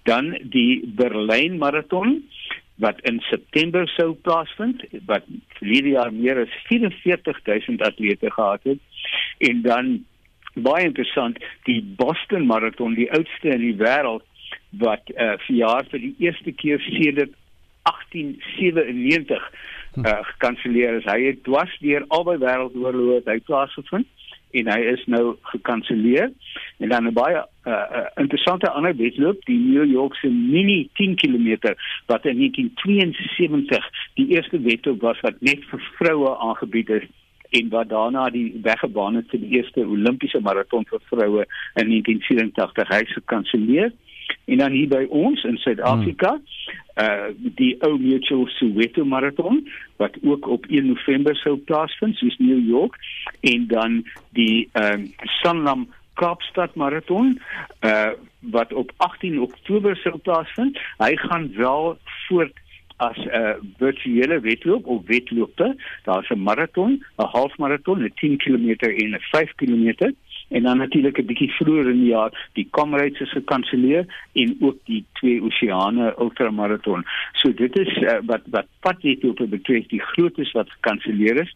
Dan die Berlyn maraton wat in September sou plaasvind wat verlede jaar meer as 44000 atlete gehad het en dan baie interessant die Boston maraton die oudste in die wêreld wat uh, vir jaar vir die eerste keer sedert 1897 uh, gekanselleer is. Hy het dwars deur albei wêreldoorloë hy plaasgevind en hy is nou gekanselleer. En dan 'n baie uh, uh, interessante ander wedloop, die New York se mini 10 km wat in 1972 die eerste wedloop was wat net vir vroue aangebied is en wat daarna die weggebaan het vir die eerste Olimpiese maraton vir vroue in 1984 hy se kanselleer en dan hier by ons in Suid-Afrika hmm. uh die ou Mutual Soweto Marathon wat ook op 1 November sou plaasvind soos New York en dan die ehm uh, Sanlam Kaapstad Marathon uh wat op 18 Oktober sou plaasvind. Hy gaan wel voort as 'n uh, virtuele wedloop of wedloope. Daar's 'n marathon, 'n halfmarathon, 'n 10 km en 'n 5 km en dan natuurlik 'n bietjie vroeër in die jaar die Comrades is gekanselleer en ook die twee oseane ultramaraton. So dit is uh, wat wat padwetlope betref die grootes wat gekanselleer is.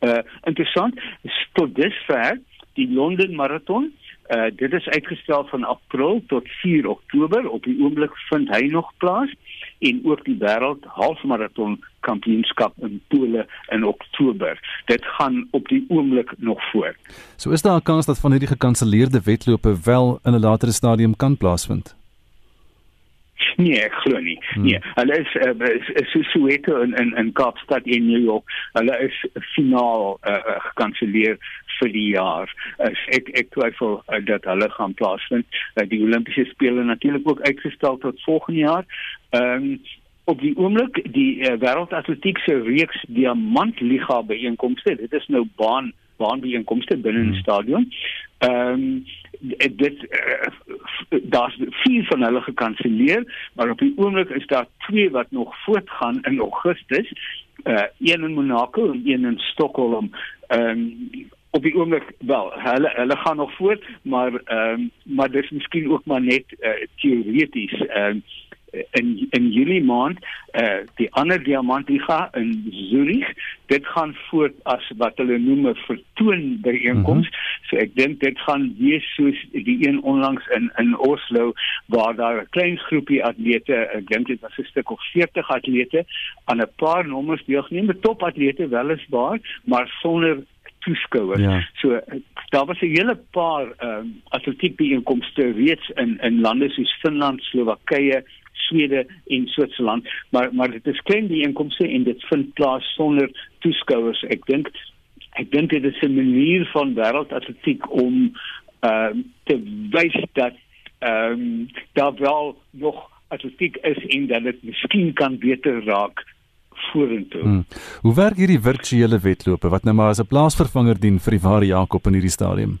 Uh interessant, tot dusver die Londen maraton Uh dit is uitgestel van April tot 4 Oktober. Op die oomblik vind hy nog plaas en ook die wêreld halfmaraton kampioenskap in Pole in Oktober. Dit gaan op die oomblik nog voort. So is daar 'n kans dat van hierdie gekanselleerde wedlope wel in 'n latere stadium kan plaasvind. Nee, ek glo nie. Hmm. Nee, hulle is uh, is so Soweto in in in Kaapstad en New York. Hulle is finaal uh, gekanselleer vir die jaar. As ek ek twyfel uh, dat hulle gaan plaasvind. Uh, die Olimpiese spele natuurlik ook uitgestel tot volgende jaar. Ehm um, op die oomblik die uh, wêreldatletiek se reeks diamantliga byeenkomste. Dit is nou baan baanbijeenkomste binne 'n hmm. stadion. Ehm um, dit uh, daar's vier van hulle gekanselleer, maar op die oomblik is daar twee wat nog voortgaan in Augustus. Uh een in Monaco en een in Stockholm. Ehm um, op die oomblik wel, hulle hulle gaan nog voort, maar ehm um, maar dis miskien ook maar net uh, teoreties. Ehm um, in in Julie maand eh uh, die ander diamantliga in Zurich dit gaan voort as wat hulle noem 'n vertoon by einkoms mm -hmm. so ek dink dit gaan wees soos die een onlangs in in Oslo waar daar 'n klein groepie atlete ek dink dit was 'n stuk of 40 atlete aan 'n paar nommers deelgeneem met top atlete weliswaar maar sonder toeskouers. Ja. So daar was 'n hele paar ehm um, atletiek byeenkomste reeds in in lande soos Finland, Slowakye, Swede en Switserland, maar maar dit is klein die inkomste en dit vind plaas sonder toeskouers. Ek dink ek dink dit is 'n manier van wêreldatletiek om ehm uh, te wys dat ehm um, daar wel nog atletiek is en dat dit miskien kan beter raak vorentoe. Hmm. Hoe werk hierdie virtuele wedlope wat nou maar as 'n plaasvervanger dien vir die ware Jakob in hierdie stadium?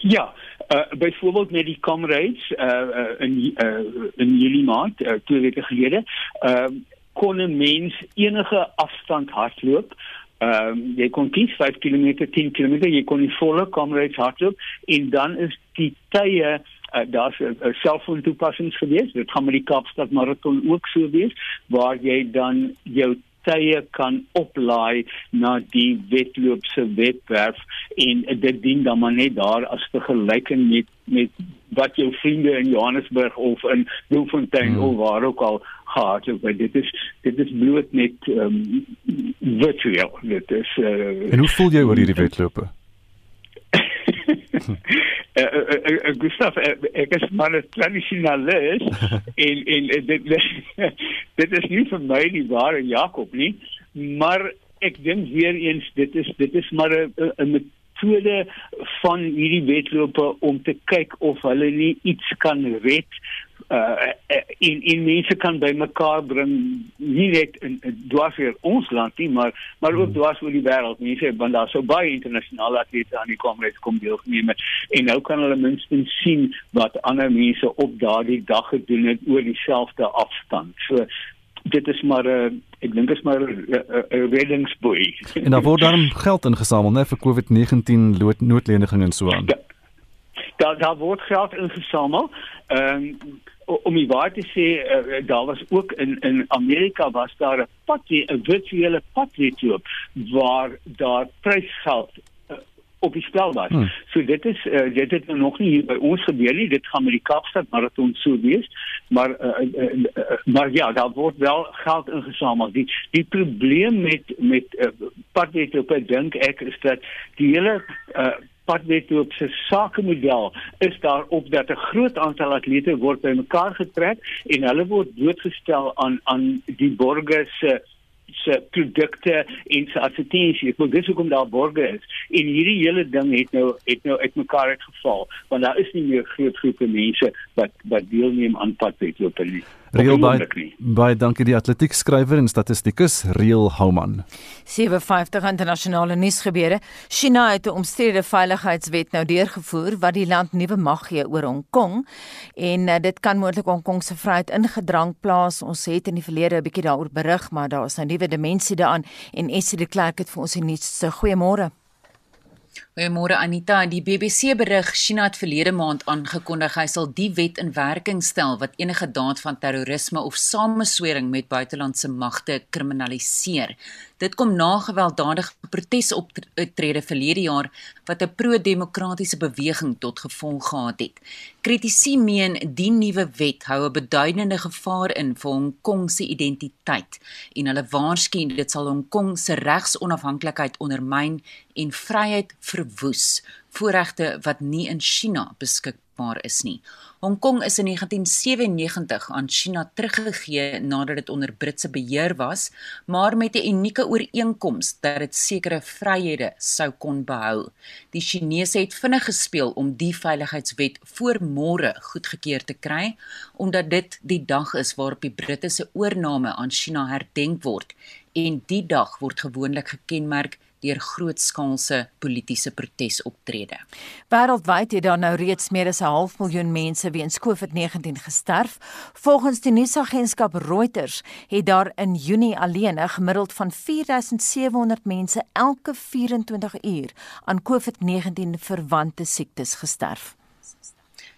Ja, uh, byvoorbeeld met die comrades uh, uh, in uh, in Julie maand uh, twee weke gelede, uh, kon 'n mens enige afstand hardloop. Ehm um, jy kon kies 5 km, 10 km, jy kon die volle comrades hardloop en dan is die tye uh, daar's 'n uh, selfoon toepassings gewees. Dit gaan met die Kaapstad maraton ook so wees waar jy dan jou tye kan oplaai na die wedloop se webwerf en dit dien dan maar net daar as vergelyking met met wat jou vriende in Johannesburg of in Bloemfontein hmm. of waar ook al gehad het want dit is dit is bloot net um, virtueel dit is uh, En hoe voel jy oor hierdie wedlope? Uh, uh, uh, Gustav, uh, ek is maar 'n tradisionalis en en dit dit is nie vir my die ware Jakob nie, maar ek dink weer eens dit is dit is maar 'n metode van hierdie wedlope om te kyk of hulle nie iets kan red uh in in mense kan by mekaar bring nie net in dwars vir ons land nie maar maar ook hmm. dwars oor die wêreld. Mense want daar sou baie internasionale atlete aan die komreis kom deelgeneem en nou kan hulle minstens sien wat ander mense op daardie dag gedoen het oor dieselfde afstand. So dit is maar 'n uh, ek dink is maar 'n uh, uh, reddingsboei. En daar word dan geld ingesamel net vir COVID-19 noodleniging en so aan. Ja. Daar daar word geld ingesamel ehm um, om die waar te sê uh, daar was ook in in Amerika was daar 'n padjie 'n virtuele padjie toe waar daar prysgeld uh, op die spel was. Hmm. So dit is uh, dit het nou nog nie hier by ons gebeur nie. Dit gaan met die Kaapstad maraton so wees. Maar uh, uh, uh, maar ja, daar word wel geld ingesamel. Die die probleem met met uh, padjie toe, ek dink ek is dat die hele uh, padwetloop se sakemodel is daarop dat 'n groot aantal atlete word bymekaar getrek en hulle word blootgestel aan aan die borgers se se produkte en se advertensies. Ek wil dis hoekom daar borge is. En hierdie hele ding het nou het nou uitmekaar uitgeval want daar is nie meer groot groepe mense wat wat deelneem aan padwetloop nie. Real by by dankie die atletiek skrywer en statistikus Real Houman. 57 internasionale nuusgebeure. China het 'n omstrede veiligheidswet nou deurgevoer wat die land nuwe mag gee oor Hong Kong en uh, dit kan moontlik Hong Kong se vryheid ingedrang plaas. Ons het in die verlede 'n bietjie daaroor berig, maar daar is 'n nuwe dimensie daaraan en Essie de Klerk het vir ons die nuus. Goeiemôre. Goeiemôre Anita, die BBC berig China het verlede maand aangekondig hy sal die wet in werking stel wat enige daad van terrorisme of sameswering met buitelandse magte kriminaliseer. Dit kom na gewelddadige protesoptrede verlede jaar wat 'n pro-demokratiese beweging tot gevolg gehad het. Kritici meen die nuwe wet hou 'n beduidende gevaar in vir Hong Kong se identiteit en hulle waarsku dit sal Hong Kong se regsonafhanklikheid ondermyn en vryheid verwoes, voorregte wat nie in China beskikbaar is nie. Hong Kong is in 1997 aan China teruggegee nadat dit onder Britse beheer was, maar met 'n unieke ooreenkoms dat dit sekere vryhede sou kon behou. Die Chinese het vinnig gespeel om die veiligheidswet voor môre goedgekeur te kry, omdat dit die dag is waarop die Britte se oorneem aan China herdenk word en die dag word gewoonlik gekenmerk deur grootskaalse politieke protesoptrede. Wêreldwyd het daar nou reeds meer as 'n half miljoen mense weens COVID-19 gesterf. Volgens die nuusagentskap Reuters het daar in Junie alleen 'n gemiddeld van 4700 mense elke 24 uur aan COVID-19 verwante siektes gesterf.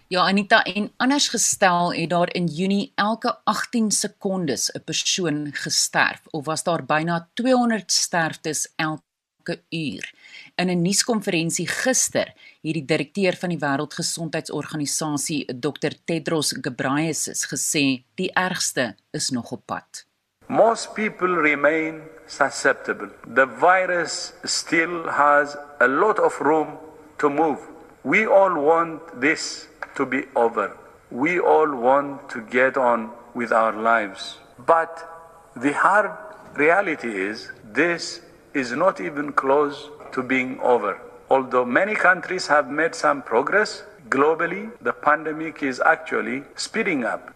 Ja Anita en anders gestel het daar in Junie elke 18 sekondes 'n persoon gesterf of was daar byna 200 sterftes elke elke uur. In 'n nuuskonferensie gister het die direkteur van die Wêreldgesondheidsorganisasie, Dr Tedros Ghebreyesus, gesê die ergste is nog op pad. Most people remain susceptible. The virus still has a lot of room to move. We all want this to be over. We all want to get on with our lives. But the hard reality is this is not even close to being over. Although many countries have made some progress, globally the pandemic is actually speeding up.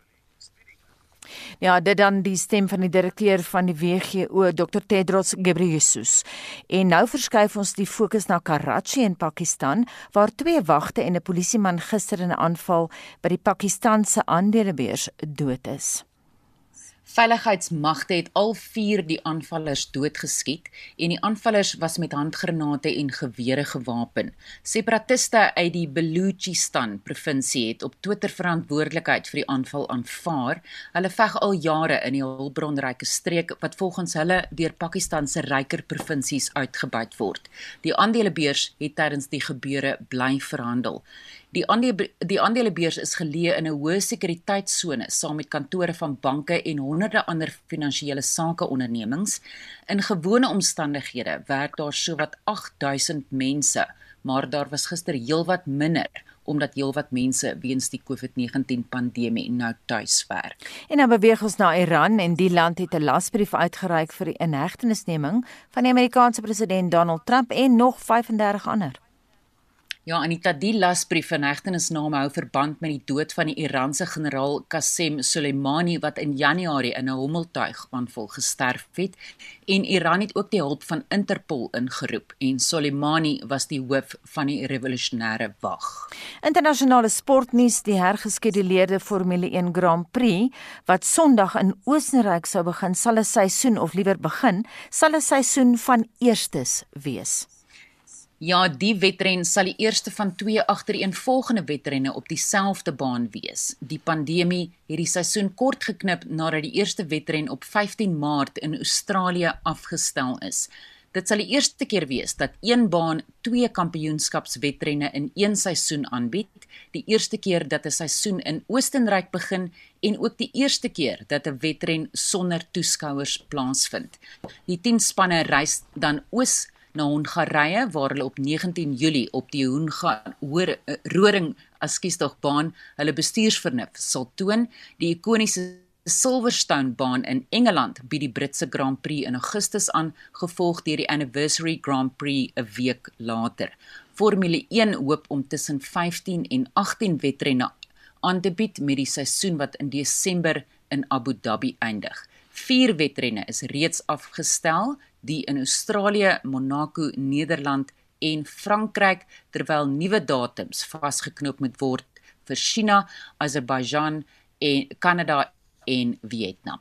Ja, dit dan die stem van die direkteur van die WHO, Dr Tedros Ghebreyesus. En nou verskuif ons die fokus na Karachi in Pakistan, waar twee wagte en 'n polisieman gister in 'n aanval by die Pakistanse aandelebeurs dood is. Veiligheidsmagte het al 4 die aanvallers doodgeskiet en die aanvallers was met handgranate en gewere gewapen. Separatiste uit die Balochistan provinsie het op Twitter verantwoordelikheid vir die aanval aanvaar. Hulle veg al jare in die hulpbronryke streek wat volgens hulle deur Pakistan se ryker provinsies uitgebuit word. Die aandelebeurs het tydens die gebeure bly verhandel. Die aandele die aandelebeurs is geleë in 'n hoë sekuriteitssone saam met kantore van banke en honderde ander finansiële sake ondernemings. In gewone omstandighede werk daar sowat 8000 mense, maar daar was gister heelwat minder omdat heelwat mense weens die COVID-19 pandemie nou tuis werk. En nou beweeg ons na Iran en die land het 'n lasbrief uitgereik vir die inhegtenisneming van die Amerikaanse president Donald Trump en nog 35 ander. Ja, Anita, die lasbrief van hegtenisname hou verband met die dood van die Iranse generaal Qasem Soleimani wat in Januarie in 'n hommeltuig aanval gesterf het en Iran het ook die hulp van Interpol ingeroep en Soleimani was die hoof van die revolusionêre wag. Internasionale sportnuus, die hergeskeduleerde Formule 1 Grand Prix wat Sondag in Oostenryk sou begin, sal 'n seisoen of liewer begin, sal 'n seisoen van eerstes wees. Ja, die wedren sal die eerste van twee agtereenvolgende wedrenne op dieselfde baan wees. Die pandemie het die seisoen kort geknip nadat die eerste wedren op 15 Maart in Australië afgestel is. Dit sal die eerste keer wees dat een baan twee kampioenskapswedrenne in een seisoen aanbied. Die eerste keer dat 'n seisoen in Oostenryk begin en ook die eerste keer dat 'n wedren sonder toeskouers plaasvind. Die 10 spanne reis dan oos na Hongarye waar hulle op 19 Julie op die Hoenroring askiesdogbaan hulle bestuursvernuf sal toon. Die ikoniese Silverstone baan in Engeland bied die Britse Grand Prix in Augustus aan, gevolg deur die Anniversary Grand Prix 'n week later. Formule 1 hoop om tussen 15 en 18 wedrenne aan te bied met die seisoen wat in Desember in Abu Dhabi eindig. Vier wedrenne is reeds afgestel die in Australië, Monaco, Nederland en Frankryk terwyl nuwe datums vasgeknoop moet word vir China, Azerbaijan en Kanada en Vietnam.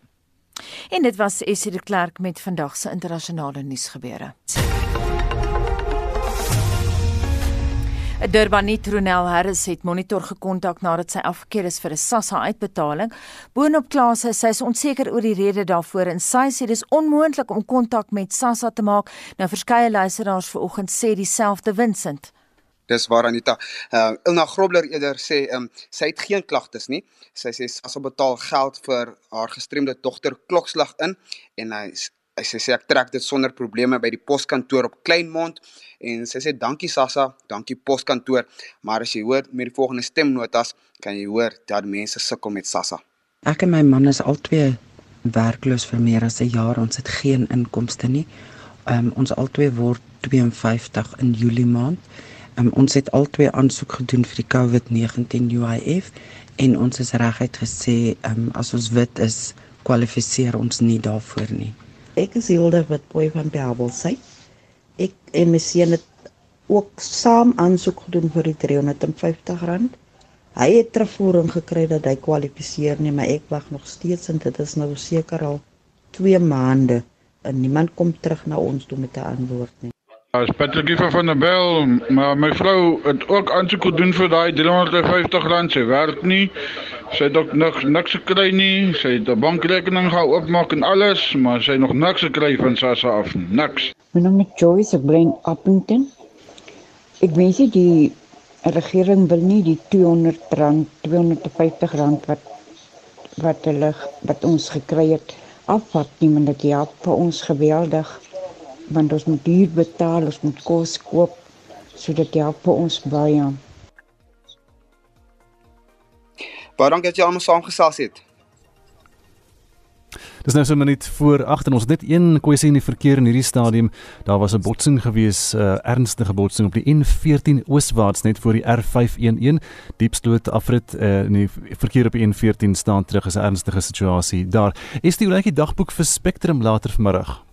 En dit was Essie de Klerk met vandag se internasionale nuusgebeure. Durbanit Ronel Harris het Monitor gekontak nadat sy afgekeer is vir 'n SASSA uitbetaling. Boonop kla sy is onseker oor die rede daarvoor en sy sê dis onmoontlik om kontak met SASSA te maak. Nou verskeie luisteraars vanoggend sê dieselfde Vincent. Dis waar Anita. Uh Ilna Grobler eerder sê um sy het geen klagtes nie. Sy sê SASSA betaal geld vir haar gestremde dogter klokslag in en hy hy sê, sê ek trek dit sonder probleme by die poskantoor op Kleinmond en sy sê dankie Sassa, dankie poskantoor, maar as jy hoor met die volgende stemnotas kan jy hoor dat mense sukkel met Sassa. Ek en my man is albei werkloos vir meer as 'n jaar, ons het geen inkomste nie. Um, ons albei word 52 in Julie maand. Um, ons het albei aansoek gedoen vir die COVID-19 UIF en ons is reguit gesê um, as ons wit is kwalifiseer ons nie daarvoor nie. Ek is Hilde Witboy van Bellville. Ek en my seun het ook saam aansoek gedoen vir die R350. Hy het terugvoering gekry dat hy kwalifiseer nie, maar ek wag nog steeds en dit is nou seker al 2 maande en niemand kom terug na ons toe met 'n antwoord nie. As Patrick van der Bel, maar my vrou het ook aansoek gedoen vir daai R350 se werk nie. Sy het ook niks niks gekry nie. Sy het 'n bankrekening gehou oopmaak en alles, maar sy het nog niks gekry van SASSA af nie. Niks. My naam is Joyce Brain Appington. Ek weet jy die regering wil nie die R200, R250 wat wat hulle wat ons gekry het afvat nie, maar dit help vir ons geweldig want ons moet duur betaal, ons moet kos koop sodat jy help ons baie. Baie dankie dat jy almal saamgesels het. Dis nou so 'n minuut voor 8 en ons het net een kwessie in die verkeer in hierdie stadium. Daar was 'n botsing gewees, 'n uh, ernstige botsing op die N14 ooswaarts net voor die R511 diepsloot afrit uh, in die verkeer op die N14 staan terug is 'n ernstige situasie. Daar is die oulike dagboek vir Spectrum later vanmiddag.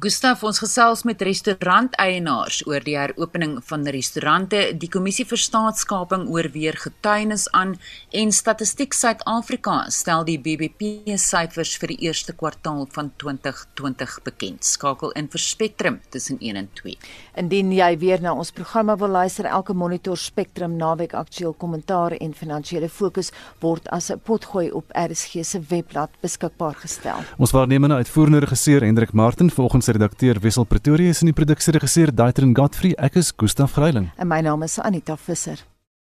Gustaf ons gesels met restauranteienaars oor die heropening van restaurante. Die kommissie vir staatskaping oorweeg getuienis aan en Statistiek Suid-Afrika stel die BBP syfers vir die eerste kwartaal van 2020 bekend. Skakel in vir Spectrum tussen 1 en 2. Indien jy weer na ons programme wil luister, elke Monitor Spectrum naweek aktueel kommentaar en finansiële fokus word as 'n potgooi op RSG se webblad beskikbaar gestel. Ons waarnemende uitvoerende regisseur Hendrik Martin volgens ons redakteur Wessel Pretorius en die produksieregisseur Daitrin Godfrey. Ek is Gustaf Greiling. En my naam is Anita Visser.